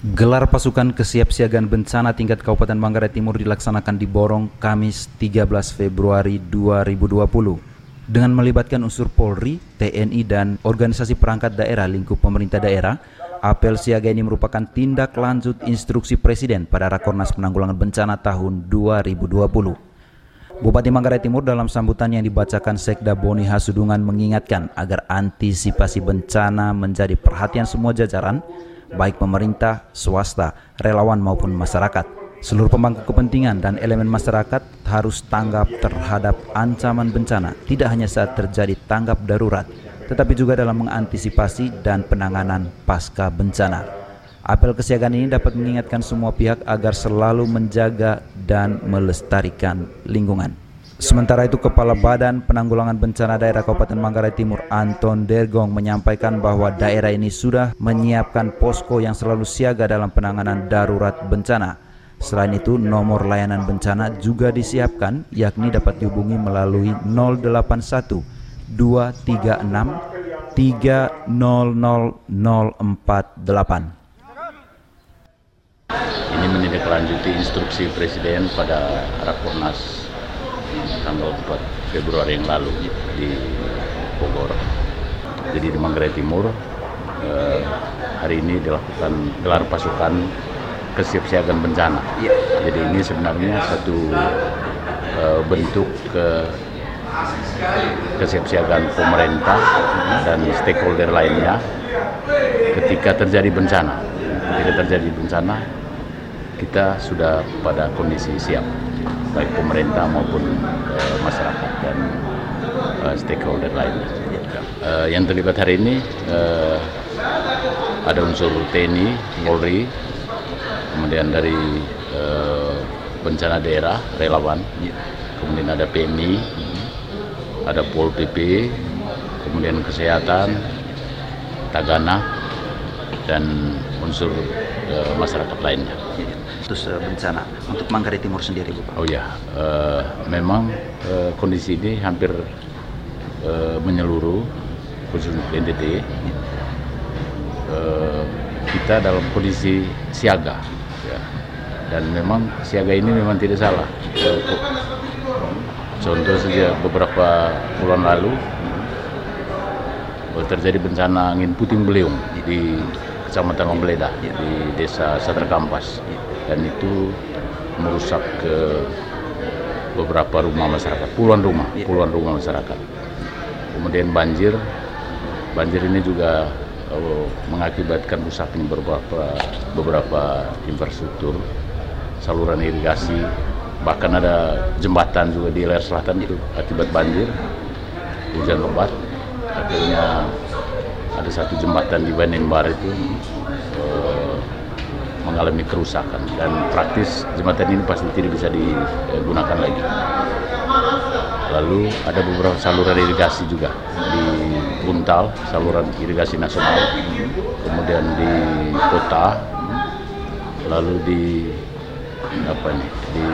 Gelar pasukan kesiapsiagaan bencana tingkat Kabupaten Manggarai Timur dilaksanakan di Borong Kamis 13 Februari 2020 dengan melibatkan unsur Polri, TNI, dan organisasi perangkat daerah lingkup pemerintah daerah. Apel siaga ini merupakan tindak lanjut instruksi Presiden pada Rakornas Penanggulangan Bencana tahun 2020. Bupati Manggarai Timur dalam sambutan yang dibacakan Sekda Boni Hasudungan mengingatkan agar antisipasi bencana menjadi perhatian semua jajaran baik pemerintah, swasta, relawan maupun masyarakat. Seluruh pemangku kepentingan dan elemen masyarakat harus tanggap terhadap ancaman bencana, tidak hanya saat terjadi tanggap darurat, tetapi juga dalam mengantisipasi dan penanganan pasca bencana. Apel kesiagaan ini dapat mengingatkan semua pihak agar selalu menjaga dan melestarikan lingkungan. Sementara itu Kepala Badan Penanggulangan Bencana Daerah Kabupaten Manggarai Timur Anton Dergong menyampaikan bahwa daerah ini sudah menyiapkan posko yang selalu siaga dalam penanganan darurat bencana. Selain itu nomor layanan bencana juga disiapkan yakni dapat dihubungi melalui 081 236 300048. Ini menindaklanjuti instruksi Presiden pada Rakornas tanggal 4 Februari yang lalu di Bogor. Jadi di Manggarai Timur eh, hari ini dilakukan gelar pasukan kesiapsiagaan bencana. Ya. Jadi ini sebenarnya satu eh, bentuk ke kesiapsiagaan pemerintah dan stakeholder lainnya ketika terjadi bencana. Ketika terjadi bencana, kita sudah pada kondisi siap baik pemerintah maupun uh, masyarakat dan uh, stakeholder lainnya. Uh, yang terlibat hari ini uh, ada unsur TNI, Polri, kemudian dari uh, bencana daerah, relawan, kemudian ada PMI, ada Pol PP, kemudian kesehatan, Tagana, dan unsur uh, masyarakat lainnya status uh, bencana untuk Manggarai Timur sendiri, Bu? Oh ya, uh, memang uh, kondisi ini hampir uh, menyeluruh khusus NTT. Uh, kita dalam kondisi siaga, ya. dan memang siaga ini memang tidak salah. Contoh saja beberapa bulan lalu terjadi bencana angin puting beliung di Kecamatan Ombeleda di Desa Sadar Kampas dan itu merusak ke beberapa rumah masyarakat, puluhan rumah, ya. puluhan rumah masyarakat. Kemudian banjir, banjir ini juga oh, mengakibatkan rusaknya beberapa beberapa infrastruktur, saluran irigasi, bahkan ada jembatan juga di layar selatan itu akibat banjir, hujan lebat, akhirnya ada satu jembatan di Banenbar itu mengalami kerusakan dan praktis jembatan ini pasti tidak bisa digunakan lagi. Lalu ada beberapa saluran irigasi juga di Buntal, saluran irigasi nasional, kemudian di kota, lalu di apa nih di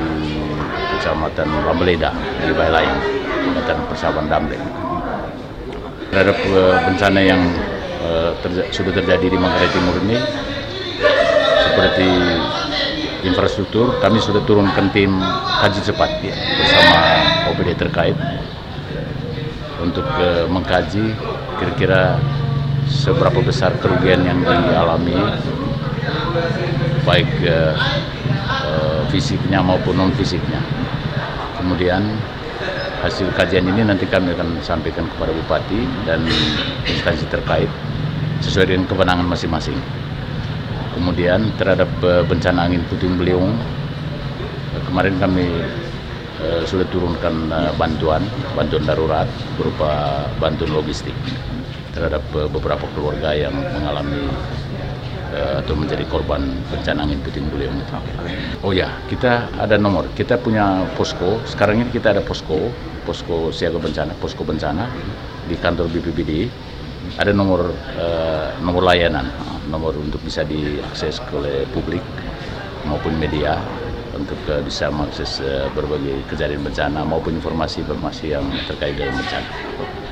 kecamatan Lambeleda di Bailayang, kecamatan Persawan Damle. Terhadap uh, bencana yang uh, terja sudah terjadi di Manggarai Timur ini, seperti infrastruktur, kami sudah turunkan tim kaji cepat ya, bersama OPD terkait untuk uh, mengkaji kira-kira seberapa besar kerugian yang dialami baik uh, uh, fisiknya maupun non fisiknya. Kemudian hasil kajian ini nanti kami akan sampaikan kepada bupati dan instansi terkait sesuai dengan kewenangan masing-masing. Kemudian terhadap uh, bencana angin puting beliung, uh, kemarin kami uh, sudah turunkan bantuan, bantuan darurat berupa bantuan logistik terhadap beberapa keluarga yang mengalami uh, atau menjadi korban bencana angin puting beliung. Oh ya, kita ada nomor. Kita punya posko. Sekarang ini kita ada posko, posko siaga bencana, posko bencana di kantor BPBD. Ada nomor uh, nomor layanan nomor untuk bisa diakses oleh publik maupun media untuk uh, bisa mengakses berbagai kejadian bencana maupun informasi-informasi yang terkait dengan bencana.